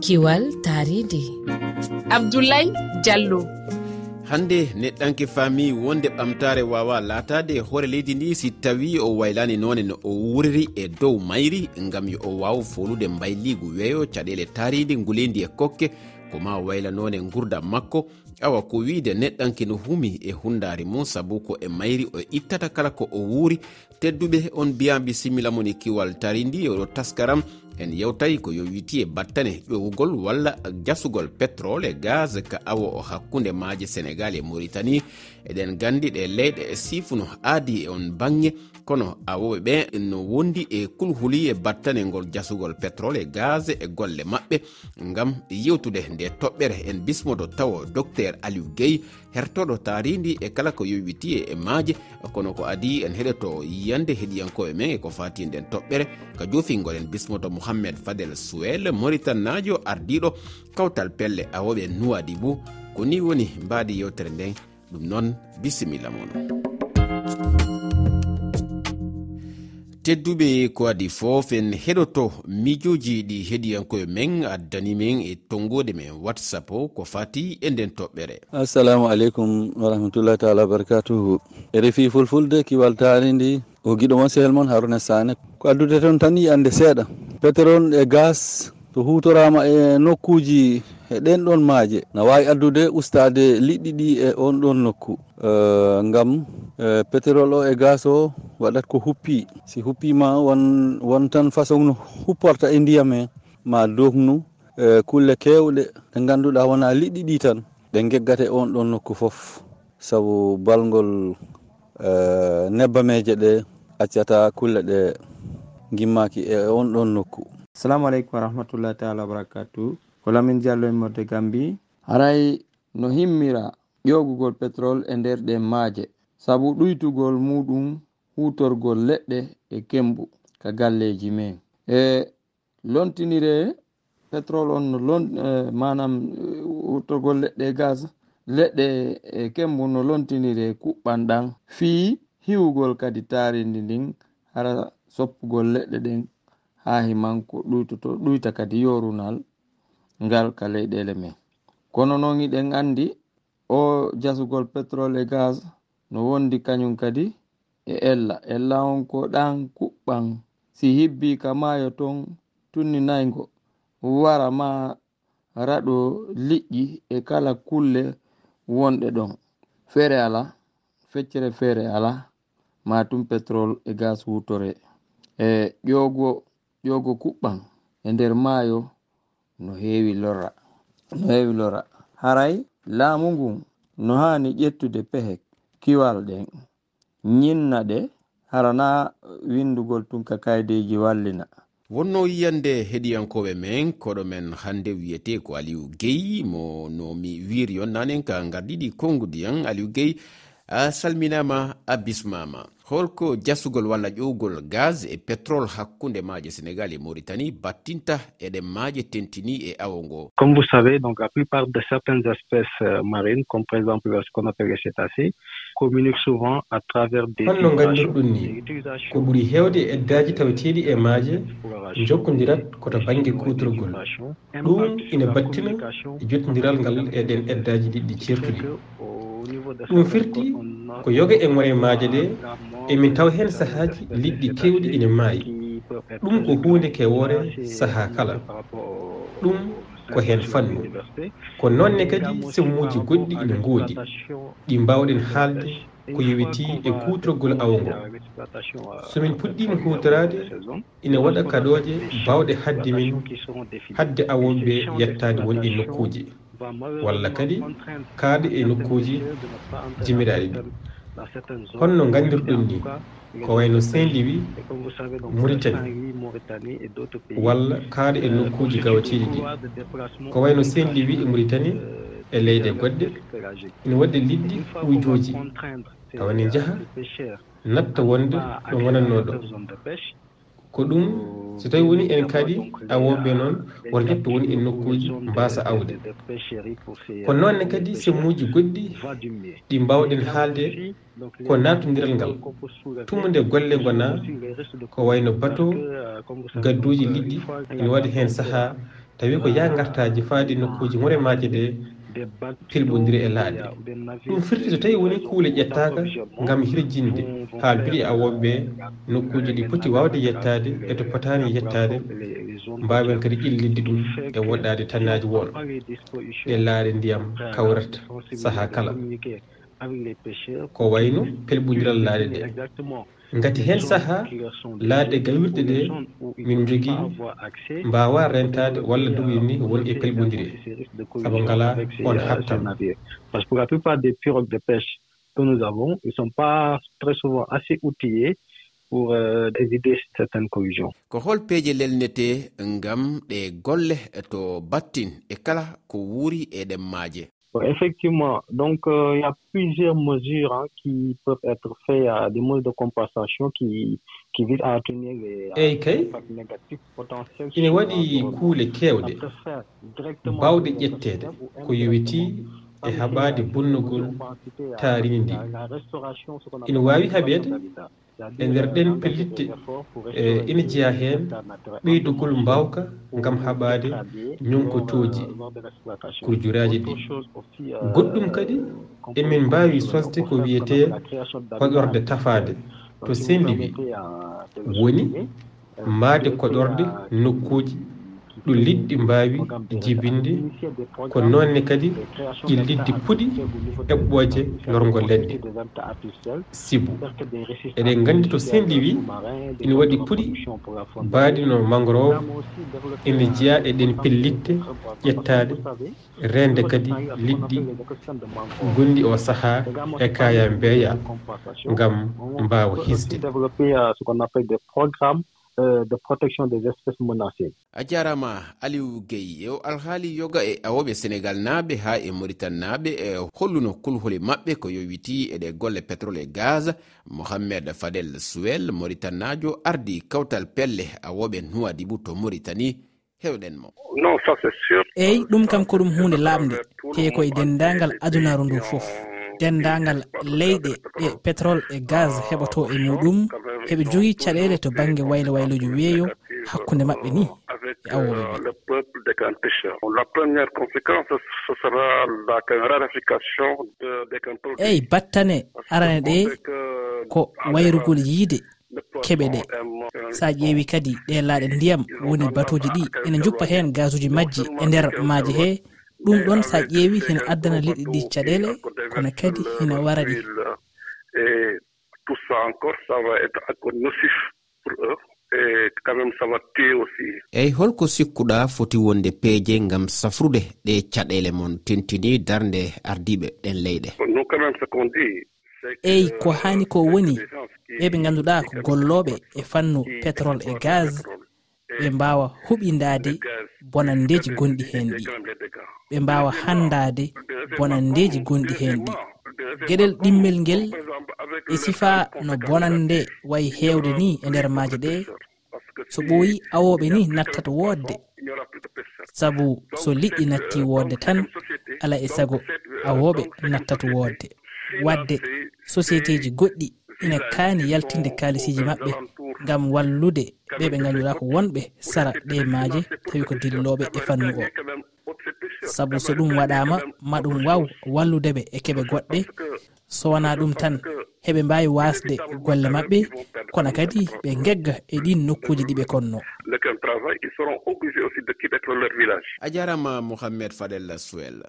kiwal taridi. Abdoulaye diallo. Hande neɗɗanke faami wonde ɓamtare wawa latade hoore leydi ndi si tawi o waylani none no o wuriri e dow mayri gam yo o waw folude mbayligu weeyo caɗele taridi nguleydi e kokke ko ma waylanone gurdam makko awa ko wiide neɗɗanki no humi e hundari mum saabu ko e mayri o ittata kala ko o wuuri tedduɓe on mbiyambi simila moni kiwal tarindi oɗo taskaram en yewtay ko yo witi e battane ƴowugol walla jasugol pétrole e gaz ka awo o hakkunde maaje sénégal e mauritanie. Eɗen gandi ɗe leyɗe e sifuno aadi e on bange kono awoɓe ɓe no wondi e kulhuli e battane ngol jasugol pétrole e gaz e golle maɓɓe ngam yewtude nde toɓɓere. En bismodo tawa docteur aliou gueye hertoɗo taridi e kala ko yowiti e maaje. Kono ko adi en heɗoto yiyande heɗiyankoɓe men e ko fati nden toɓɓere. Ka jofingoɗen bismoto mouhammed fadel suel moritannajo ardiɗo kawtal pelle awoɓe nuwadi bou ko ni woni mbaadi yewtere nden ɗum noon bisimilla moon tedduɓe ko adi fof en heɗoto mijoji ɗi heɗiyankoye men addani men e tongode men whatsapp o ko fati e nden toɓɓere. Assalamu aleykum warahmatullahi taala wabarakatuhu e refi fulfulde kiwaltani ndi o guiɗo moon sehel moon haruna sane. Ko addude toon tan yiyande seeɗa. Pétrole e gas to hutorama e nokkuji e ɗen ɗon maaje. Na wawi addude ustade liɗɗi ɗi e on ɗon nokku. E, Gam e, pétrol o e gas o waɗat ko huppi. Si huppima won won tan façon no hupporta e ndiyam he ma dognu e kulle kewɗe ɗe ganduɗa wona liɗɗi ɗi tan. Ɗe geggate on ɗon nokku foof saabu balgol e, nebbameje ɗe accata kulle ɗe gimmaki e on ɗon nokku. Assalamu aleykum warahmatullahi taala wabarakatu ko lamin diallo en morde gambi. Haray no himmira ƴogugol petrol e nder ɗen maaje. Sabu ɗuytugol muɗum hutorgol leɗɗe e kembu ka galleji men. E lontinire petrol on no lon e, manam e, hutorgol leɗɗe e gas leɗɗe e kembu no lontinire kuɓɓan ɗan fii hiwugol kadi taaridi ndin hara soppugol leɗɗe ɗen ha himan ko ɗuytoto ɗuyta kadi yorunal ngal ka leyɗele men. Kono noon iɗen andi o jasugol pétrole e gaz no wondi kañum kadi e ella. Ella on ko ɗan kuɓɓan. Si hibbi ka maayo ton tunninaygo wara ma raɗo liƴƴi e kala kulle wonɗe ɗon. Feere ala feccere feere ala ma tum pétrole e gas wutore. E ƴogo ƴogo kuɓɓan e nder maayo no heewi lora no heewi lora. Haray laamu ngun no haani ƴettude pehe kiwal ɗen. Ñinna ɗe harana windugol tunka kaydeji wallina. Wonno yiyande heɗiyankoɓe men koɗo men hande wiyete ko aliou gueyi mo no mi wiri on nanen ka garɗiɗi konngudiyan aliou gueyi a salminama a bismama. Holko jasugol walla ƴowgol gaz e pétrole hakkunde maaje sénégal e mauritanie battinta eɗen maaje tentini e awo ngo. Comme vous savez donc la plupart de certaines espèces euh, marines comme par exemple ce qu'on appelle les cétacés communique souvent à travers des holno nganndirɗum ni ko ɓuri heewde e daji taweteeɗi e maaje jokkonndirat koto baŋnge kuutorgol. ɗum ina battina e jottondiral ngal eɗen eddaji ɗiɗɗi ceertuɗi. ɗum firti ko yoga e moyen maaje ɗe emin taw heen sahaaji liɗɗi kewɗi ina maayi. Ɗum ko huunde kewoore sahaa kala. Ɗum ko heen fannu. Ko noonne kadi sehumuuji goɗɗi ina ngoodi. Ɗi mbawɗen haalde ko yowiti e kuutorgol awo ngo. Somin puɗɗiima huutoraade ina waɗa kaɗooje baawɗe hadde min hadde awoɓe ɓe yettaade won e nokkuuji. walla kadi kaaɗe e nokkuji jimiraɗi ɗi. Honno nganndirɗon ni ko wayno saint louis mauritanie walla kaaɗe e nokkuji gawateeɗi ɗi. Ko wayno saint louis e mauritanie e leyɗe goɗɗe ina waɗde liɗɗi ujooji. Tawa ne njaha natta wonde ɗo wonatnoo ɗo. ko ɗum so tawi woni en kadi awoɓe noon won hetto woni en nokkuji mbasa awde. Ko noonne kadi semmuji goɗɗi ɗi mbawɗen haalde ko natodiral ngal. Tumude golle gona ko wayno bato gadduji liɗɗi ene waɗi hen saaha tawi ko ya gartaji faade nokkuji woremaji ɗe pelbodiri e laaɗe ɗum firti so tawi woni kuule ƴettaka gam hirjinde haaldude e awoɓeɓe nokkuji ɗi poti wawde yettade e to potani e yettade mbawen kadi ƴillidde ɗum e woɗɗade tannaji won ɗe laaɗe ndiyam kawrata saaha kala. Ko wayno pelɓodiral laaɗe ɗe gati hen saaha laade gawirɗe ɗe min jogii mbawa rentade walla duwoyin ni won e pelɓodiri e. saabu ngala on hattan. Parce que pour la plupart des pirogues de pêche que nous avons ils sont pas très souvent assez outillés pour euh, éviter certaines collusion ko hol peeje lelnete ngam ɗe golle to battin e kala ko wuuri e maaje Effectivement, donc euh, il y a plusieurs mesures hein, qui peuvent être faites, à des mesures de compensation qui, qui visent à atténuer les hey, okay. ine waɗi kuule kewɗe bawɗe ƴettede ko yowitii e haɓade bonnugol taarini ndi ina wawi haɓede e nder ɗen pellitte e ina jeeya heen ɓeydugol mbawka ngam haɓaade ñonkotooji kujuraaji ɗi. Goɗɗum kadi emin mbaawi sosde ko wiyetee koƴorde tafaade. To sendi wi woni mbaade koƴorde nokkuuji ɗo liɗɗi mbaawi jibinde ko noonne kadi ɗi liɗɗi puɗi heɓɓooje lorgo leɗɗe. Sibu. Eɗen nganndi to senɗi wii ina waɗi puɗi mbaaɗi no mangrove ina jeyaa e ɗen pellitte ƴettaade. Reende kadi liɗɗi gonɗi o sahaa e kaya mbeeya ngam mbaawa hisde. Euh, de protection des espèces menacées. A jarama aliou gueye e o alhaali yoga e awoɓe sénégal naaɓe ha e maritan naaɓe e holluno kulhuli maɓɓe ko yowiti eɗe golle pétrole e gaz. Mohammed fadel suel maritannajo ardi kawtal pelle awoɓe nuwadibu to maritanie hewɗen mo. Eyi ɗum kam ko ɗum hunde laaɓde te koye dendagal adunaru ndu foof dendagal leyɗe ɗe pétrole e gaz heɓoto e muɗum heɓe jogui caɗele to banggue waylo wayloji weeyo hakkude mabɓe ni e awoɓeɓe eyyi battane arane ɗe ko wayrugol yiide keɓe ɗe. sa ƴeewi kadi ɗe laaɗe ndiyam woni batuji ɗi ene juppa hen gasuji majji e nder maaji he. ɗum ɗon sa ƴeewi hina addana liɗɗi ɗi caɗele kono kadi hina wara ɗi. tout holko sikkuɗa foti wonde peeje ngam safrude ɗe caɗele mon tentini darde ardiɓe ɗen leyɗe. No eyi ko hani ko woni ɓe ɓe ngannduɗa ko golloɓe e fannu pétrole e gaz. ɓe mbawa huɓidade bonandeji gonɗi hen ɗi ɓe mbawa handade bonandeji gonɗi hen ɗi gueɗel ɗimmel ngel e sifa no bonande wayi hewde ni e nder maaje ɗe so ɓooyi awoɓe ni nattata wodde saabu so liɗɗi natti wodde tan ala e sago awoɓe nattata wodde wadde société ji goɗɗi ina kaani yaltinde kalisiji maɓɓe. ngam wallude ɓe ɓe ganduɗa ko wonɓe sara ɗe maaje tawi ko dilloɓe e fannu o saabu so ɗum waɗama ma ɗum waw walludeɓe e keɓe goɗɗe so wona ɗum tan heɓe mbawi wasde golle mabɓe kono kadi ɓe gegga e ɗin nokkuji ɗiɓe konno a jarama mouhammed fadel suel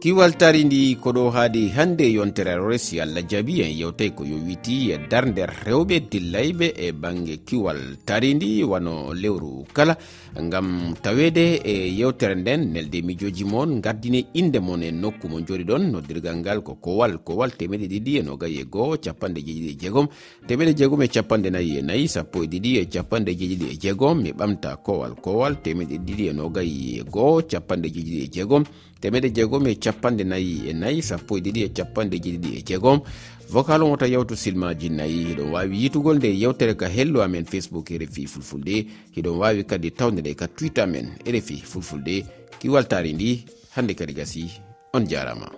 kiwal tari ndi koɗo haadi hannde yontere resi allah jaabi en yewtay ko yowiti e darnder rewɓe dillayɓe e bange kiwal tari ndi wano lewru kala. Ngam tawede e yewtere nden nelde mijoji moon gardine inde moon e nokku mo joɗi ɗon noddirgal ngal ko kowal kowal temeɗe ɗiɗi e nogayi e goho capanɗe jeeɗiɗi e jeegom. Temeɗe jeegom e capanɗe nayi e nayi sappo e ɗiɗi e capanɗe jeeɗiɗi e jeegom mi ɓamta kowal kowal temeɗe ɗiɗi e nogayi e goho capanɗe jeeɗiɗi e jeegom. temeɗe jeegom e capanɗe nayi e nayi sappo e ɗiɗi e capanɗe jeɗiɗi e jeegom. Vocal on wota yewtu silmaji nayi hiɗon wawi yitugol nde yewtere ka hello amen facebook e rfi fulfulde hiɗon wawi kadi tawde nde ka twitter amen e rfi fulfulde. Kiwaltari ndi hande kadi gasi on jarama